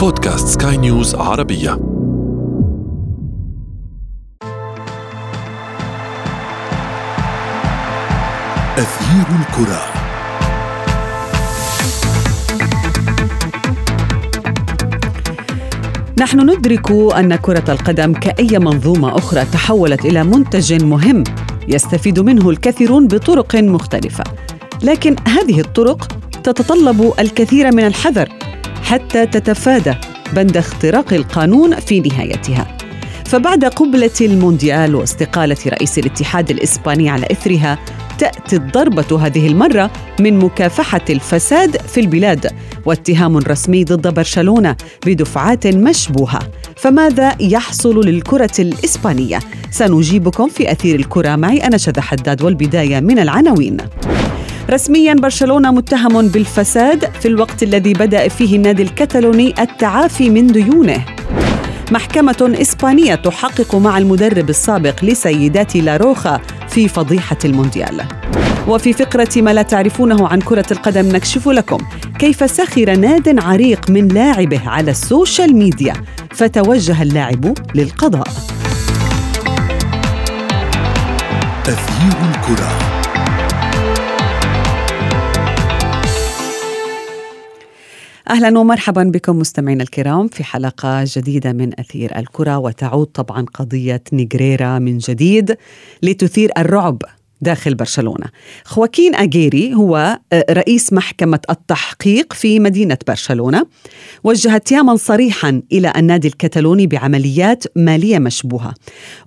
بودكاست سكاي نيوز عربية. أثير الكرة. نحن ندرك أن كرة القدم كأي منظومة أخرى تحولت إلى منتج مهم يستفيد منه الكثيرون بطرق مختلفة. لكن هذه الطرق تتطلب الكثير من الحذر حتى تتفادى بند اختراق القانون في نهايتها. فبعد قبلة المونديال واستقالة رئيس الاتحاد الإسباني على إثرها تأتي الضربة هذه المرة من مكافحة الفساد في البلاد واتهام رسمي ضد برشلونة بدفعات مشبوهة. فماذا يحصل للكرة الإسبانية؟ سنجيبكم في أثير الكرة معي أنا شذى حداد والبداية من العناوين. رسميا برشلونة متهم بالفساد في الوقت الذي بدأ فيه النادي الكتالوني التعافي من ديونه. محكمة إسبانية تحقق مع المدرب السابق لسيدات لاروخا في فضيحة المونديال. وفي فقرة ما لا تعرفونه عن كرة القدم نكشف لكم كيف سخر ناد عريق من لاعبه على ال social media. فتوجه اللاعب للقضاء. تغيير الكرة. أهلا ومرحبا بكم مستمعينا الكرام في حلقة جديدة من أثير الكرة وتعود طبعا قضية نيغريرا من جديد لتثير الرعب داخل برشلونة. خواكين اجيري هو آه، رئيس محكمة التحقيق في مدينة برشلونة وجه اتهاما صريحا إلى النادي الكتالوني بعمليات مالية مشبوهة.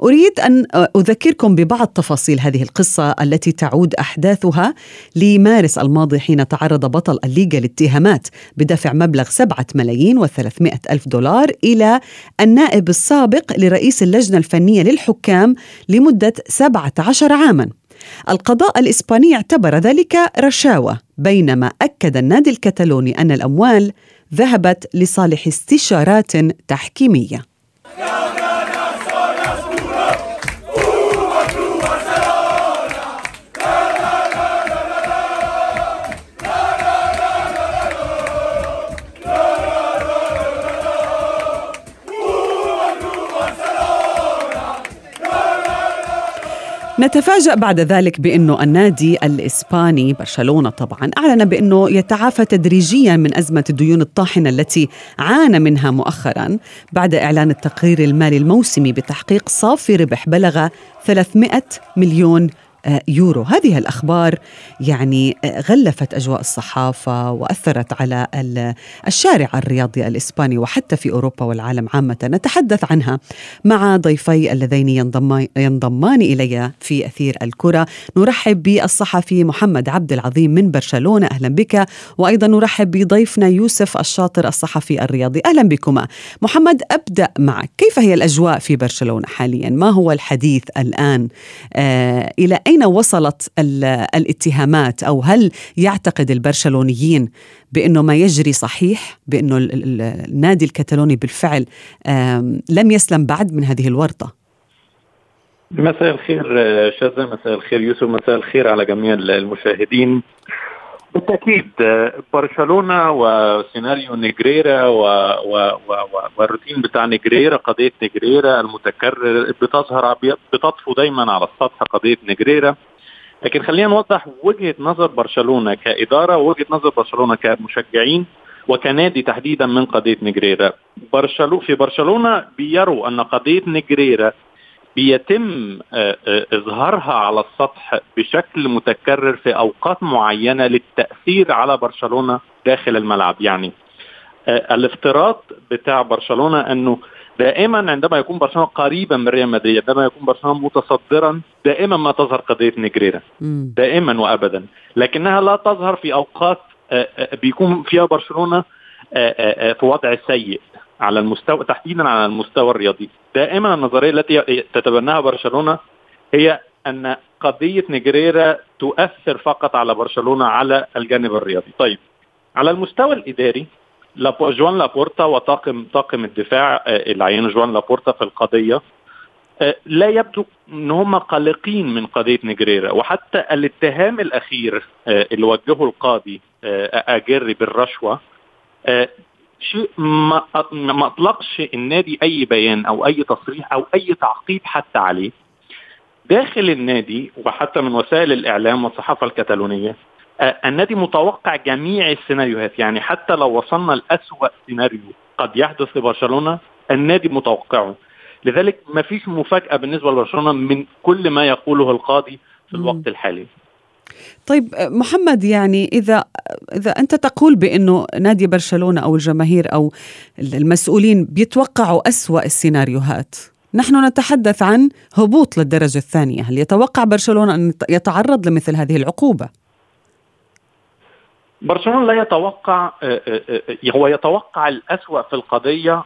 أريد أن آه، أذكركم ببعض تفاصيل هذه القصة التي تعود أحداثها لمارس الماضي حين تعرض بطل الليغا لاتهامات بدفع مبلغ 7 ملايين و300 ألف دولار إلى النائب السابق لرئيس اللجنة الفنية للحكام لمدة 17 عاماً القضاء الإسباني اعتبر ذلك رشاوة بينما أكد النادي الكتالوني أن الأموال ذهبت لصالح استشارات تحكيمية. نتفاجأ بعد ذلك بأنه النادي الإسباني برشلونة طبعا أعلن بأنه يتعافى تدريجيا من أزمة الديون الطاحنة التي عانى منها مؤخرا بعد إعلان التقرير المالي الموسمي بتحقيق صافي ربح بلغ 300 مليون يورو. هذه الأخبار يعني غلفت أجواء الصحافة وأثرت على الشارع الرياضي الإسباني وحتى في أوروبا والعالم عامة. نتحدث عنها مع ضيفي اللذين ينضمان إلي في أثير الكرة. نرحب بالصحفي محمد عبد العظيم من برشلونة. أهلا بك. وأيضا نرحب بضيفنا يوسف الشاطر الصحفي الرياضي. أهلا بكما. محمد أبدأ معك. كيف هي الأجواء في برشلونة حاليا؟ ما هو الحديث الآن؟ آه إلى أين أين وصلت الاتهامات؟ أو هل يعتقد البرشلونيين بأنه ما يجري صحيح بأنه النادي الكتالوني بالفعل لم يسلم بعد من هذه الورطة؟ مساء الخير شاذة مساء الخير يوسف مساء الخير على جميع المشاهدين. بالتأكيد برشلونة وسيناريو نيجريرا و... و... و... والروتين بتاع نيجريرا قضية نيجريرا المتكرر بتظهر بتطفو دايما على السطح قضية نيجريرا. لكن خلينا نوضح وجهة نظر برشلونة كإدارة ووجهة نظر برشلونة كمشجعين وكنادي تحديدا من قضية نيجريرا. برشلونه في برشلونة بيروا أن قضية نيجريرا بيتم آه، آه، إظهارها على السطح بشكل متكرر في أوقات معينة للتأثير على برشلونة داخل الملعب. يعني آه، الافتراض بتاع برشلونة إنه دائما عندما يكون برشلونة قريبا من ريال مدريد عندما يكون برشلونة متصدرا دائما ما تظهر قضية نيجريرا. دائما وابدا. لكنها لا تظهر في أوقات بيكون فيها برشلونة في وضع سيء. على المستوى تحديدا على المستوى الرياضي. دائما النظرية التي تتبناها برشلونة هي أن قضية نيجريرا تؤثر فقط على برشلونة على الجانب الرياضي. طيب على المستوى الإداري جوان لابورتا وطاقم طاقم الدفاع آه، اللي عينه جوان لابورتا في القضية آه، لا يبدو إن هم قلقين من قضية نيجريرا. وحتى الاتهام الأخير آه، اللي وجهه القاضي اجري بالرشوة شيء ما ما أطلقش النادي أي بيان أو أي تصريح أو أي تعقيب حتى عليه. داخل النادي وحتى من وسائل الإعلام والصحافة الكتالونية آه، النادي متوقع جميع السيناريوهات. يعني حتى لو وصلنا لأسوأ سيناريو قد يحدث لبرشلونة النادي متوقعه. لذلك ما فيش مفاجأة بالنسبة لبرشلونة من كل ما يقوله القاضي في الوقت الحالي. طيب محمد يعني إذا إذا أنت تقول بأنه نادي برشلونة أو الجماهير أو المسؤولين بيتوقعوا أسوأ السيناريوهات نحن نتحدث عن هبوط للدرجة الثانية هل يتوقع برشلونة أن يتعرض لمثل هذه العقوبة؟ برشلونة لا يتوقع آه، آه، آه، هو يتوقع الأسوأ في القضية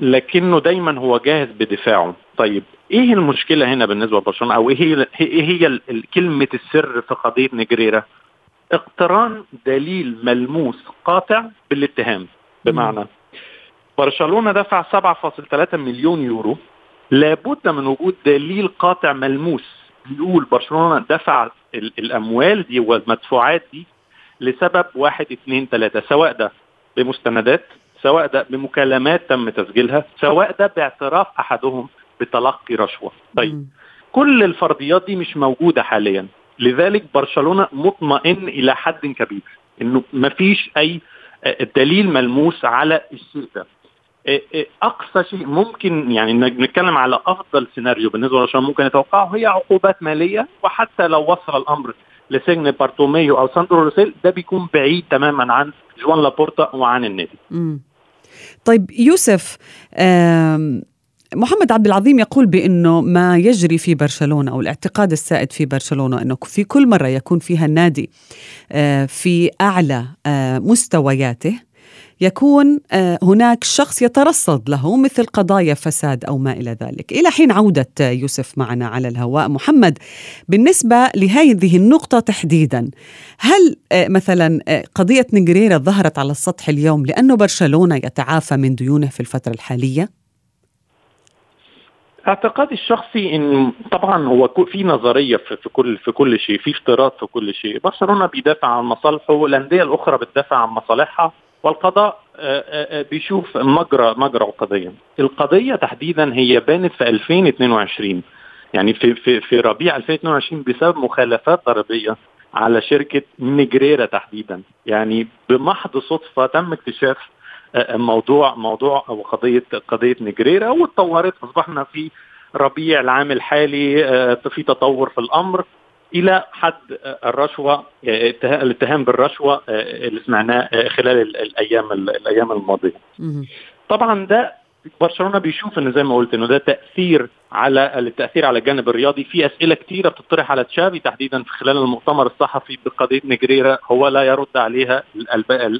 لكنه دايما هو جاهز بدفاعه. طيب إيه المشكلة هنا بالنسبة لبرشلونة؟ أو إيه هي إيه هي كلمة السر في قضية نجريرا؟ اقتران دليل ملموس قاطع بالاتهام. بمعنى برشلونة دفع 7.3 مليون يورو. لابد من وجود دليل قاطع ملموس بيقول برشلونة دفع الأموال دي والمدفوعات دي لسبب واحد اثنين ثلاثة سواء ده بمستندات سواء ده بمكالمات تم تسجيلها سواء ده باعتراف أحدهم بتلقي رشوة. طيب كل الفرضيات دي مش موجودة حاليا. لذلك برشلونة مطمئن إلى حد كبير إنه ما فيش أي آه، دليل ملموس على الشيء ده. آه، آه، أقصى شيء ممكن يعني نتكلم على أفضل سيناريو بالنسبة لبرشلونة ممكن يتوقعه هي عقوبات مالية وحتى لو وصل الأمر لسجن بارتوميو أو ساندرو روسيل ده بيكون بعيد تماما عن جوان لابورتا وعن النادي. طيب يوسف محمد عبد العظيم يقول بأنه ما يجري في برشلونة أو الاعتقاد السائد في برشلونة أنه في كل مرة يكون فيها النادي آه، في أعلى آه، مستوياته يكون آه، هناك شخص يترصد له مثل قضايا فساد أو ما إلى ذلك. إلى حين عودة يوسف معنا على الهواء، محمد بالنسبة لهذه النقطة تحديدا، هل مثلا قضية نجريرا ظهرت على السطح اليوم لأنه برشلونة يتعافى من ديونه في الفترة الحالية؟ اعتقادي الشخصي إن طبعا هو في نظرية في, في كل في كل شيء في افتراض في كل شيء برشلونة بيدافع عن مصالحه الانديه الأخرى بتدافع عن مصالحها والقضاء آه، آه، آه، بيشوف مجرى مجرى القضية. القضية تحديدا هي بانت في 2022 يعني في في في ربيع 2022 بسبب مخالفات ضريبية على شركة نجريرا تحديدا. يعني بمحض صدفة تم اكتشاف موضوع موضوع أو قضية قضية نجريرا واتطورت. أصبحنا في ربيع العام الحالي في تطور في الأمر. إلى حد الرشوة آه، الاتهام بالرشوة آه، اللي سمعناه خلال الأيام الأيام الماضية. طبعا ده برشلونة بيشوف ان زي ما قلت إنه ده تأثير على التاثير على الجانب الرياضي. في أسئلة كثيره بتطرح على تشافي تحديدا في خلال المؤتمر الصحفي بقضية نجريرا. هو لا يرد عليها.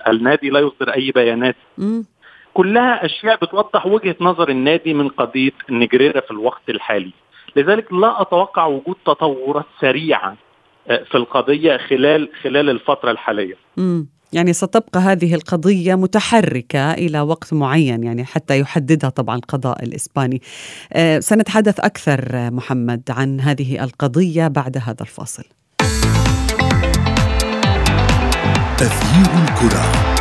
النادي لا يصدر أي بيانات. كلها أشياء بتوضح وجهة نظر النادي من قضية نجريرا في الوقت الحالي. لذلك لا أتوقع وجود تطورات سريعة آه، في القضية خلال خلال الفترة الحالية. مم. يعني ستبقى هذه القضية متحركة إلى وقت معين يعني حتى يحددها طبعا القضاء الإسباني. آه، سنتحدث أكثر محمد عن هذه القضية بعد هذا الفاصل. تغيير الكرة.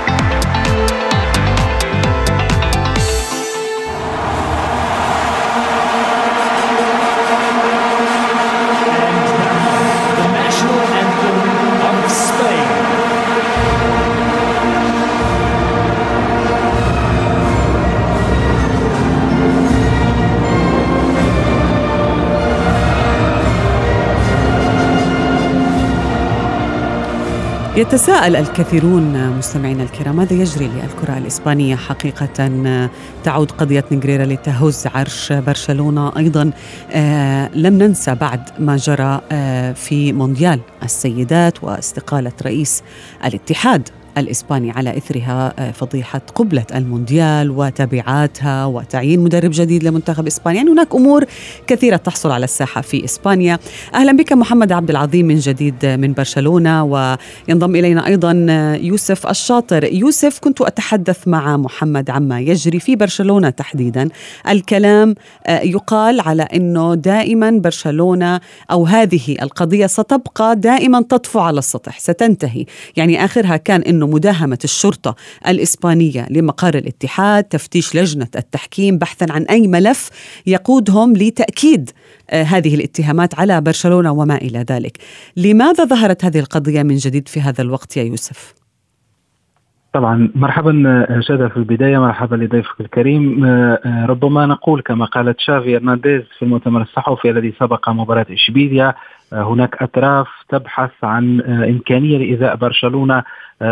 يتساءل الكثيرون مستمعينا الكرام ماذا يجري للكرة الإسبانية حقيقة؟ تعود قضية نجريرا لتهز عرش برشلونة. أيضا آه لم ننسى بعد ما جرى آه في مونديال السيدات واستقالة رئيس الاتحاد. الإسباني على إثرها آه، فضيحة قبلة المونديال وتبعاتها وتعيين مدرب جديد لمنتخب إسبانيا. يعني هناك أمور كثيرة تحصل على الساحة في إسبانيا. أهلا بك محمد عبد العظيم من جديد من برشلونة وينضم إلينا أيضا آه، يوسف الشاطر. يوسف كنت أتحدث مع محمد عما يجري في برشلونة تحديدا. الكلام آه، يقال على أنه دائما برشلونة أو هذه القضية ستبقى دائما تطفو على السطح ستنتهي. يعني آخرها كان أنه أنه مداهمة الشرطة الإسبانية لمقر الاتحاد تفتيش لجنة التحكيم بحثا عن أي ملف يقودهم لتأكيد آه، هذه الاتهامات على برشلونة وما إلى ذلك لماذا ظهرت هذه القضية من جديد في هذا الوقت يا يوسف؟ طبعا مرحبا شادة في البداية مرحبا لضيفك الكريم. آه، آه، ربما نقول كما قالت شافي ارنانديز في المؤتمر الصحفي الذي سبق مباراة إشبيليا آه، هناك أطراف تبحث عن إمكانية لإيذاء برشلونة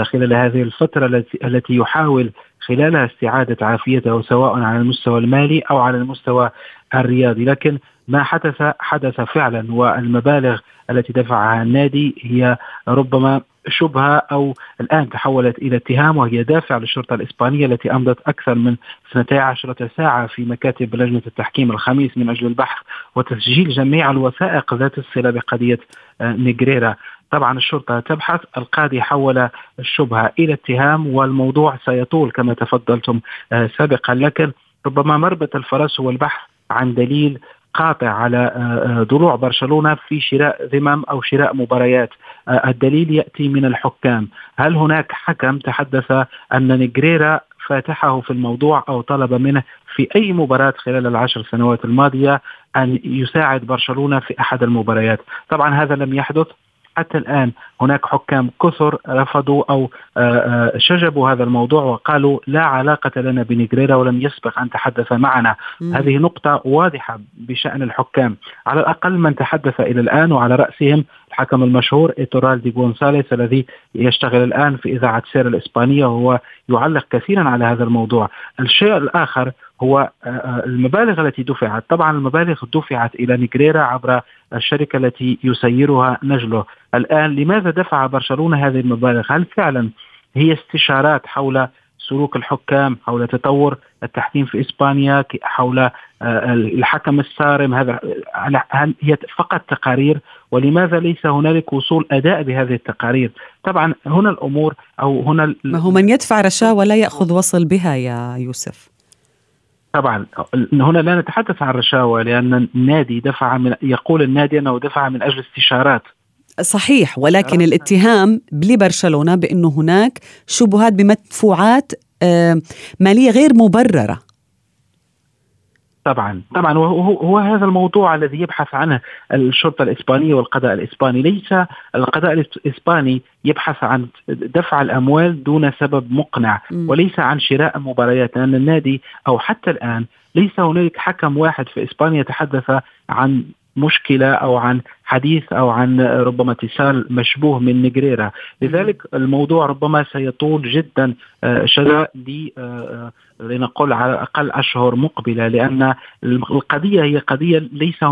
خلال هذه الفترة التي يحاول خلالها استعادة عافيته سواء على المستوى المالي أو على المستوى الرياضي. لكن ما حدث حدث فعلا والمبالغ التي دفعها النادي هي ربما شبهة أو الآن تحولت إلى اتهام وهي دافع للشرطة الإسبانية التي أمضت أكثر من 12 ساعة في مكاتب لجنة التحكيم الخميس من أجل البحث وتسجيل جميع الوثائق ذات الصلة بقضية آه، نيغريرا طبعا الشرطة تبحث القاضي حول الشبهة إلى اتهام والموضوع سيطول كما تفضلتم آه، سابقا. لكن ربما مربط الفرس هو البحث عن دليل قاطع على آه، آه، ضلوع برشلونة في شراء ذمم أو شراء مباريات. آه، الدليل يأتي من الحكام. هل هناك حكم؟ تحدث أن نجريرا فاتحه في الموضوع أو طلب منه في أي مباراة خلال العشر سنوات الماضية أن يساعد برشلونة في أحد المباريات. طبعا هذا لم يحدث. حتى الآن هناك حكام كثر رفضوا أو آه، آه، شجبوا هذا الموضوع وقالوا لا علاقة لنا بنيجريرا ولم يسبق أن تحدث معنا. مم. هذه نقطة واضحة بشأن الحكام. على الأقل من تحدث إلى الآن وعلى رأسهم الحكم المشهور إيتورال دي غونساليس الذي يشتغل الآن في إذاعة سير الإسبانية وهو يعلق كثيرا على هذا الموضوع. الشيء الآخر هو آه، المبالغ التي دفعت. طبعا المبالغ دفعت إلى نيجريرا عبر الشركة التي يسيرها نجله. الآن لماذا دفع برشلونة هذه المبالغ هل فعلا هي استشارات حول سلوك الحكام حول تطور التحكيم في إسبانيا حول آه، الحكم الصارم هذا هل هي فقط تقارير ولماذا ليس هنالك وصول أداء بهذه التقارير؟ طبعا هنا الأمور أو هنا ما هو من يدفع رشاوى لا يأخذ وصل بها يا يوسف. طبعا هنا لا نتحدث عن رشاوى لأن النادي دفع من يقول النادي أنه دفع من أجل استشارات صحيح ولكن الاتهام لبرشلونة بأنه هناك شبهات بمدفوعات مالية غير مبررة. طبعا طبعا. وهو هو هذا الموضوع الذي يبحث عنه الشرطة الإسبانية والقضاء الإسباني. ليس القضاء الإسباني يبحث عن دفع الأموال دون سبب مقنع وليس عن شراء مباريات لأن النادي أو حتى الآن ليس هنالك حكم واحد في إسبانيا تحدث عن مشكلة أو عن حديث أو عن ربما اتصال مشبوه من نجريرا. لذلك الموضوع ربما سيطول جدا آه، شذا آه، لنقول على الاقل أشهر مقبلة لأن القضية هي قضية ليس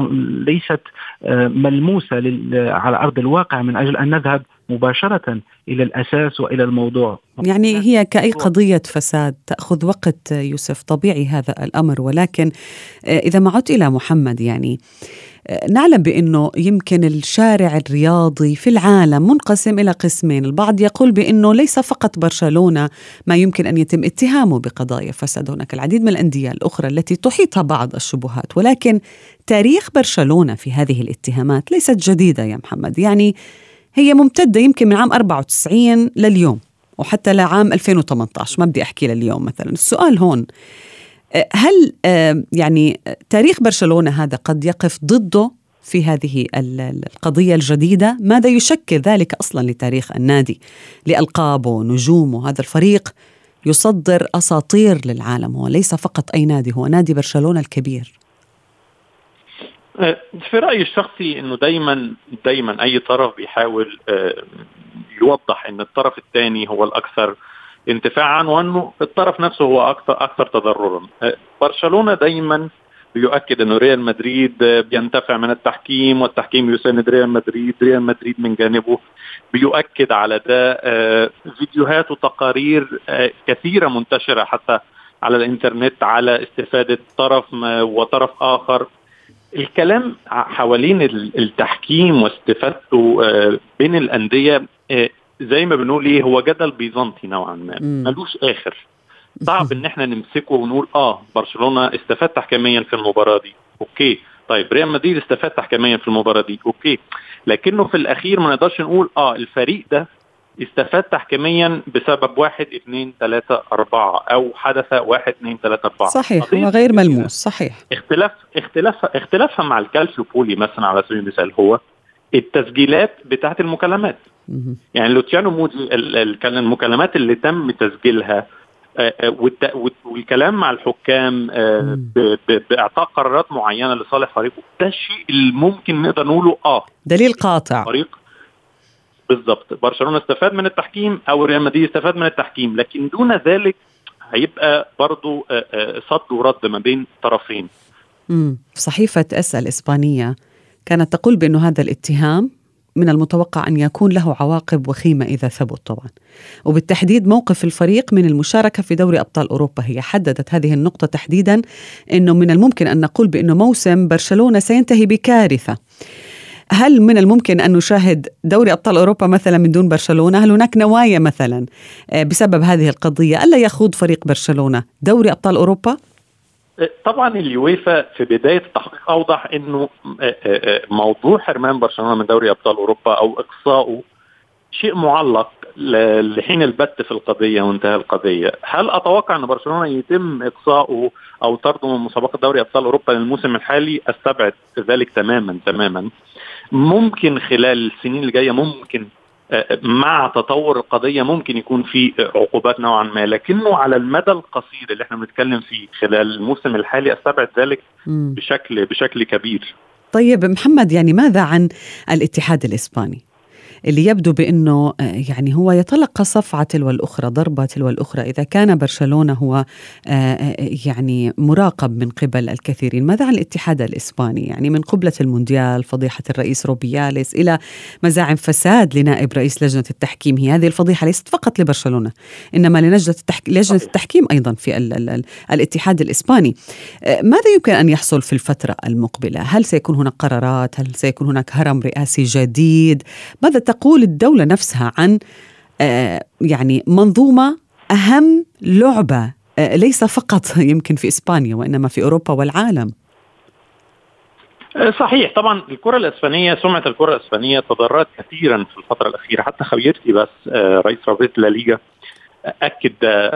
ليست آه، ملموسة على أرض الواقع من أجل أن نذهب مباشرة إلى الأساس وإلى الموضوع. يعني هي كأي قضية فساد تأخذ وقت يوسف؟ طبيعي هذا الأمر ولكن إذا ما عدت إلى محمد يعني نعلم بأنه يمكن الشارع الرياضي في العالم منقسم إلى قسمين، البعض يقول بأنه ليس فقط برشلونة ما يمكن أن يتم اتهامه بقضايا فساد، هناك العديد من الأندية الأخرى التي تحيطها بعض الشبهات، ولكن تاريخ برشلونة في هذه الاتهامات ليست جديدة يا محمد، يعني هي ممتدة يمكن من عام 94 لليوم وحتى لعام 2018 ما بدي أحكي لليوم مثلا، السؤال هون هل يعني تاريخ برشلونة هذا قد يقف ضده في هذه القضية الجديدة؟ ماذا يشكل ذلك أصلا لتاريخ النادي؟ لألقابه، نجومه، هذا الفريق يصدر أساطير للعالم هو ليس فقط أي نادي هو نادي برشلونة الكبير. أه، في رأيي الشخصي إنه دايما دايما أي طرف بيحاول أه، يوضح إن الطرف الثاني هو انتفاعا وانه الطرف نفسه هو أكثر أكثر تضررا. أه، برشلونة دايما بيؤكد إنه ريال مدريد بينتفع من التحكيم والتحكيم يساند ريال مدريد ريال مدريد من جانبه بيؤكد على ده. أه، فيديوهات وتقارير أه، كثيرة منتشرة حتى على الإنترنت على استفادة طرف وطرف آخر. الكلام حوالين التحكيم واستفادته بين الأندية زي ما بنقول إيه هو جدل بيزنطي نوعا ما. ملوش آخر. صعب إن إحنا نمسكه ونقول آه برشلونة استفاد تحكيميا في المباراة دي. okay. طيب ريال مدريد استفاد تحكيميا في المباراة دي. okay. لكنه في الأخير ما نقدرش نقول آه الفريق ده استفاد تحكيميا بسبب واحد اثنين ثلاثة أربعة أو حدث واحد اثنين ثلاثة أربعة. صحيح. هو غير ملموس. صحيح. اختلاف اختلاف اختلافها مع الكالسيوبولي مثلا على سبيل المثال هو. التسجيلات بتاعت المكالمات. يعني لوتيانو موزي المكالمات اللي تم تسجيلها آه، آه، والكلام مع الحكام آه، بإعطاء قرارات معينة لصالح فريقه ده الشيء اللي ممكن نقدر نقوله آه. دليل قاطع. فريق بالضبط. برشلونة استفاد من التحكيم أو ريال مدريد استفاد من التحكيم لكن دون ذلك هيبقى برضه صد ورد ما بين طرفين. صحيفة اس الاسبانيه كانت تقول بأنه هذا الاتهام من المتوقع أن يكون له عواقب وخيمة إذا ثبت طبعا. وبالتحديد موقف الفريق من المشاركة في دوري أبطال أوروبا هي حددت هذه النقطة تحديدا أنه من الممكن أن نقول بأنه موسم برشلونة سينتهي بكارثة. هل من الممكن أن نشاهد دوري أبطال أوروبا مثلا من دون برشلونة؟ هل هناك نوايا مثلا آه، بسبب هذه القضية ألا يخوض فريق برشلونة دوري أبطال أوروبا؟ طبعا اليويفا في بداية التحقيق أوضح إنه آه، آه، آه، موضوع حرمان برشلونة من دوري أبطال أوروبا أو إقصائه شيء معلق لحين البت في القضية وانتهى القضية، هل أتوقع أن برشلونة يتم إقصائه أو طرده من مسابقة دوري أبطال أوروبا للموسم الحالي؟ أستبعد ذلك تماما تماما. ممكن خلال السنين الجاية ممكن مع تطور القضية ممكن يكون في عقوبات نوعا ما لكنه على المدى القصير اللي إحنا بنتكلم فيه خلال الموسم الحالي أستبعد ذلك بشكل بشكل كبير طيب محمد يعني ماذا عن الاتحاد الإسباني؟ اللي يبدو بأنه آه، يعني هو يتلقى صفعة تلو الأخرى ضربة تلو الأخرى. إذا كان برشلونة هو آه، آه، يعني مراقب من قبل الكثيرين. ماذا عن الاتحاد الإسباني؟ يعني من قبلة المونديال فضيحة الرئيس روبياليس إلى مزاعم فساد لنائب رئيس لجنة التحكيم. هي هذه الفضيحة ليست فقط لبرشلونة إنما لنجنه التحكيم لجنة التحكيم أيضا في ال ال ال الاتحاد الإسباني. ماذا يمكن أن يحصل في الفترة المقبلة؟ هل سيكون هناك قرارات؟ هل سيكون هناك هرم رئاسي جديد؟ ماذا تقول الدولة نفسها عن آه، يعني منظومة أهم لعبة آه، ليس فقط يمكن في إسبانيا وإنما في أوروبا والعالم. آه، صحيح. طبعا الكرة الإسبانية سمعة الكرة الإسبانية تضررت كثيرا في الفترة الأخيرة. حتى خويرتي بس رئيس رابطة ليغا أكد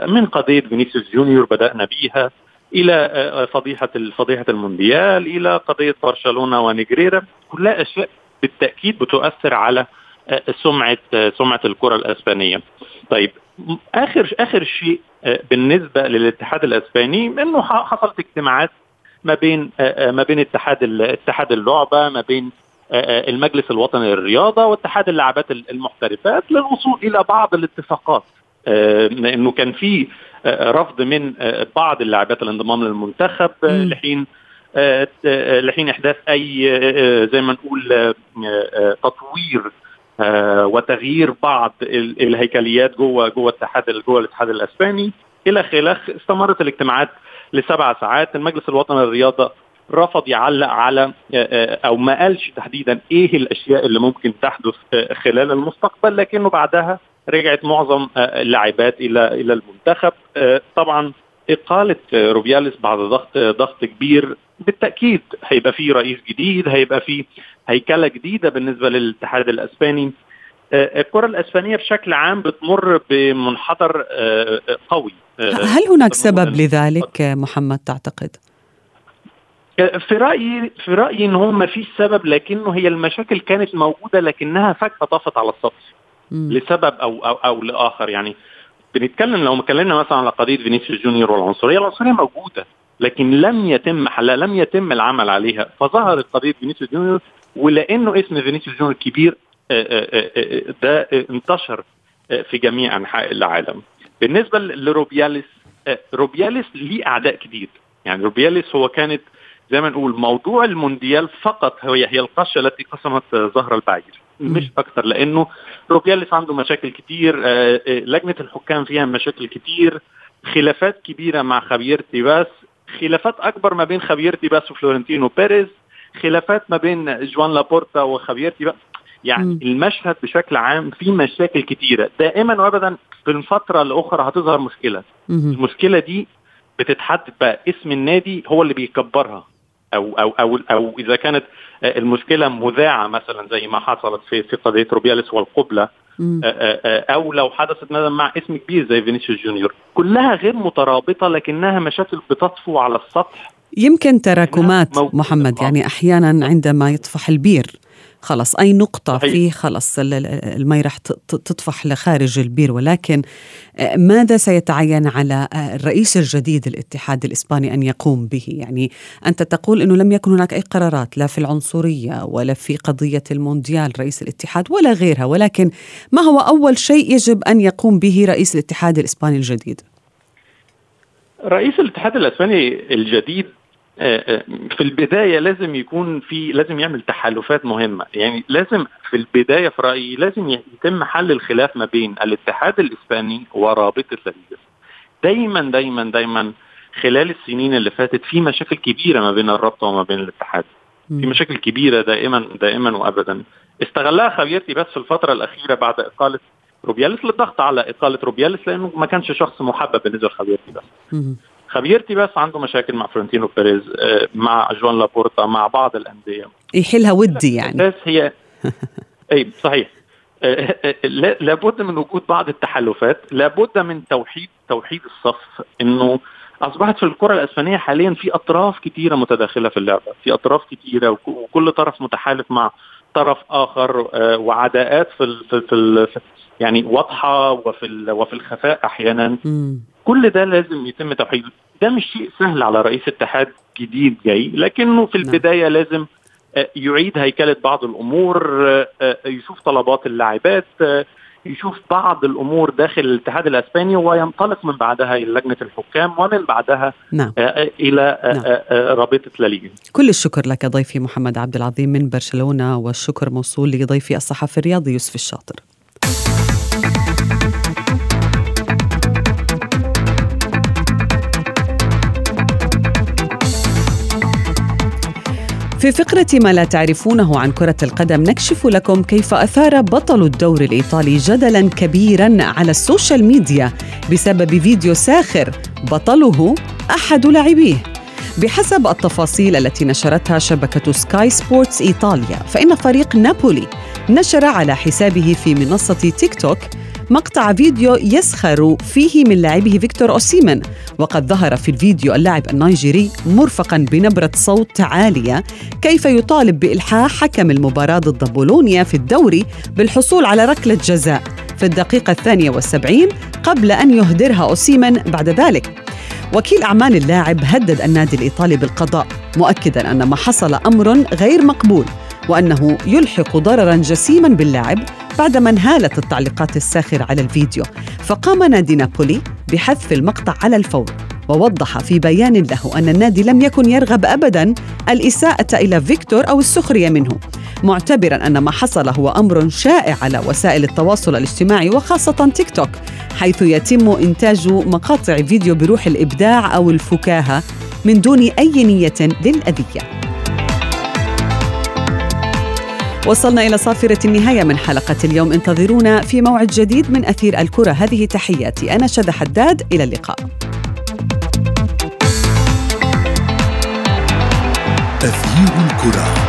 من قضية فينيسيوس جونيور بدأنا بيها إلى فضيحة فضيحة المونديال إلى قضية برشلونة ونيجريرا. كلها أشياء بالتأكيد بتؤثر على سمعة سمعة الكرة الإسبانية. طيب آخر آخر شيء آه، بالنسبة للاتحاد الإسباني إنه حصلت اجتماعات ما بين آه، آه، ما بين اتحاد اتحاد اللعبة ما بين المجلس الوطني للرياضة واتحاد اللاعبات المحترفات للوصول إلى بعض الاتفاقات انه كان في رفض من بعض اللاعبات الانضمام للمنتخب لحين لحين إحداث أي زي ما نقول تطوير وتغيير بعض الهيكليات جوه جوه الاتحاد جوه الاتحاد الإسباني. إلى خلاف استمرت الاجتماعات لسبع ساعات. المجلس الوطني للرياضة رفض يعلق على آه، آه، أو ما قالش تحديدا إيه الأشياء اللي ممكن تحدث خلال المستقبل. لكنه بعدها رجعت معظم اللاعبات إلى إلى المنتخب. طبعا إقالة روبياليس بعد ضغط ضغط كبير بالتأكيد هيبقى في رئيس جديد هيبقى في هيكلة جديدة بالنسبة للاتحاد الأسباني. آه، الكرة الأسبانية بشكل عام بتمر بمنحدر آه، قوي. آه، هل هناك سبب لذلك محمد تعتقد؟ في رأيي في رأيي إن هو ما فيش سبب لكنه هي المشاكل كانت موجودة لكنها فجأة طفت على السطح لسبب أو أو أو لآخر. يعني بنتكلم لو اتكلمنا مثلا على قضية فينيسيوس جونيور والعنصرية العنصرية موجودة. لكن لم يتم حلها لم يتم العمل عليها. فظهرت قضيه فينيسيوس جونيور ولأنه اسم فينيسيوس جونيور كبير آه، آه، آه، ده انتشر في جميع أنحاء العالم. بالنسبة لروبياليس روبياليس ليه أعداء كتير. يعني روبياليس هو كانت زي ما نقول موضوع المونديال فقط هي هي القشة التي قسمت ظهر البعير. مش أكثر لأنه روبياليس عنده مشاكل كتير لجنة الحكام فيها مشاكل كتير خلافات كبيرة مع خافيير تيباس خلافات أكبر ما بين خافيير تيباس وفلورنتينو بيريز خلافات ما بين جوان لابورتا وخافيير تيباس. يعني م. المشهد بشكل عام فيه مشاكل كتيرة. دائما وابدا في الفترة الأخرى هتظهر مشكلة. م. المشكلة دي بتتحدد بقى اسم النادي هو اللي بيكبرها. أو أو أو أو إذا كانت المشكلة مذاعة مثلا زي ما حصلت في في قضية روبياليس والقبلة. أو لو حدثت مثلا مع اسم كبير زي فينيسيوس جونيور. كلها غير مترابطة لكنها مشاكل بتطفو على السطح. يمكن تراكمات محمد يعني أحيانا عندما يطفح البير. خلص أي نقطة صحيح. فيه خلص المي رح تطفح لخارج البير ولكن آه، ماذا سيتعين على آه، الرئيس الجديد الاتحاد الإسباني أن يقوم به يعني أنت تقول أنه لم يكن هناك أي قرارات لا في العنصرية ولا في قضية المونديال رئيس الاتحاد ولا غيرها ولكن ما هو أول شيء يجب أن يقوم به رئيس الاتحاد الإسباني الجديد؟ رئيس الاتحاد الإسباني الجديد في البداية لازم يكون في لازم يعمل تحالفات مهمة. يعني لازم في البداية في رأيي لازم يتم حل الخلاف ما بين الاتحاد الإسباني ورابطة الليغا دايما دايما دايما خلال السنين اللي فاتت في مشاكل كبيرة ما بين الرابطة وما بين الاتحاد. في مشاكل كبيرة دائما دائما وأبدا. استغلها خبيرتي بس في الفترة الأخيرة بعد إقالة روبياليس للضغط على إقالة روبياليس لأنه ما كانش شخص محبب بالنسبة لخبيرتي بس. خبيرتي بس عنده مشاكل مع فرنتينو بيريز آه، مع جوان لابورتا مع بعض الأندية. يحلها ودي يعني. بس هي أي صحيح. آه، آه، لابد من وجود بعض التحالفات لابد من توحيد توحيد الصف إنه أصبحت في الكرة الأسبانية حاليا في أطراف كثيره متداخلة في اللعبة في أطراف كثيره وكل طرف متحالف مع طرف آخر وعداءات في في, في يعني واضحة وفي وفي الخفاء أحيانا. كل ده لازم يتم توحيده ده مش شيء سهل على رئيس اتحاد جديد جاي لكنه في نعم. البداية لازم آه، يعيد هيكلة بعض الأمور آه، آه، يشوف طلبات اللاعبات يشوف بعض الأمور داخل الاتحاد الأسباني وينطلق من بعدها إلى لجنة الحكام ومن بعدها نعم. إلى نعم. رابطة لاليغا. كل الشكر لك ضيفي محمد عبد العظيم من برشلونة والشكر موصول لضيفي الصحفي الرياضي يوسف الشاطر. في فقرة ما لا تعرفونه عن كرة القدم نكشف لكم كيف أثار بطل الدوري الإيطالي جدلا كبيرا على ال social media بسبب فيديو ساخر بطله أحد لاعبيه. بحسب التفاصيل التي نشرتها شبكة سكاي سبورتس إيطاليا فإن فريق نابولي نشر على حسابه في منصة تيك توك مقطع فيديو يسخر فيه من لاعبه فيكتور أوسيمن. وقد ظهر في الفيديو اللاعب النيجيري مرفقا بنبرة صوت عالية كيف يطالب بإلحاح حكم المباراة ضد بولونيا في الدوري بالحصول على ركلة جزاء في الدقيقة الثانية والسبعين قبل أن يهدرها أوسيمن بعد ذلك. وكيل أعمال اللاعب هدد النادي الإيطالي بالقضاء مؤكدا أن ما حصل أمر غير مقبول. وأنه يلحق ضررا جسيما باللاعب بعدما انهالت التعليقات الساخرة على الفيديو. فقام نادي نابولي بحذف المقطع على الفور ووضح في بيان له أن النادي لم يكن يرغب أبدا الإساءة إلى فيكتور أو السخرية منه معتبرا أن ما حصل هو أمر شائع على وسائل التواصل الاجتماعي وخاصة تيك توك حيث يتم إنتاج مقاطع فيديو بروح الإبداع أو الفكاهة من دون أي نية للأذية. وصلنا إلى صافرة النهاية من حلقة اليوم. انتظرونا في موعد جديد من أثير الكرة. هذه تحياتي. أنا شذى حداد. إلى اللقاء. أثير الكرة.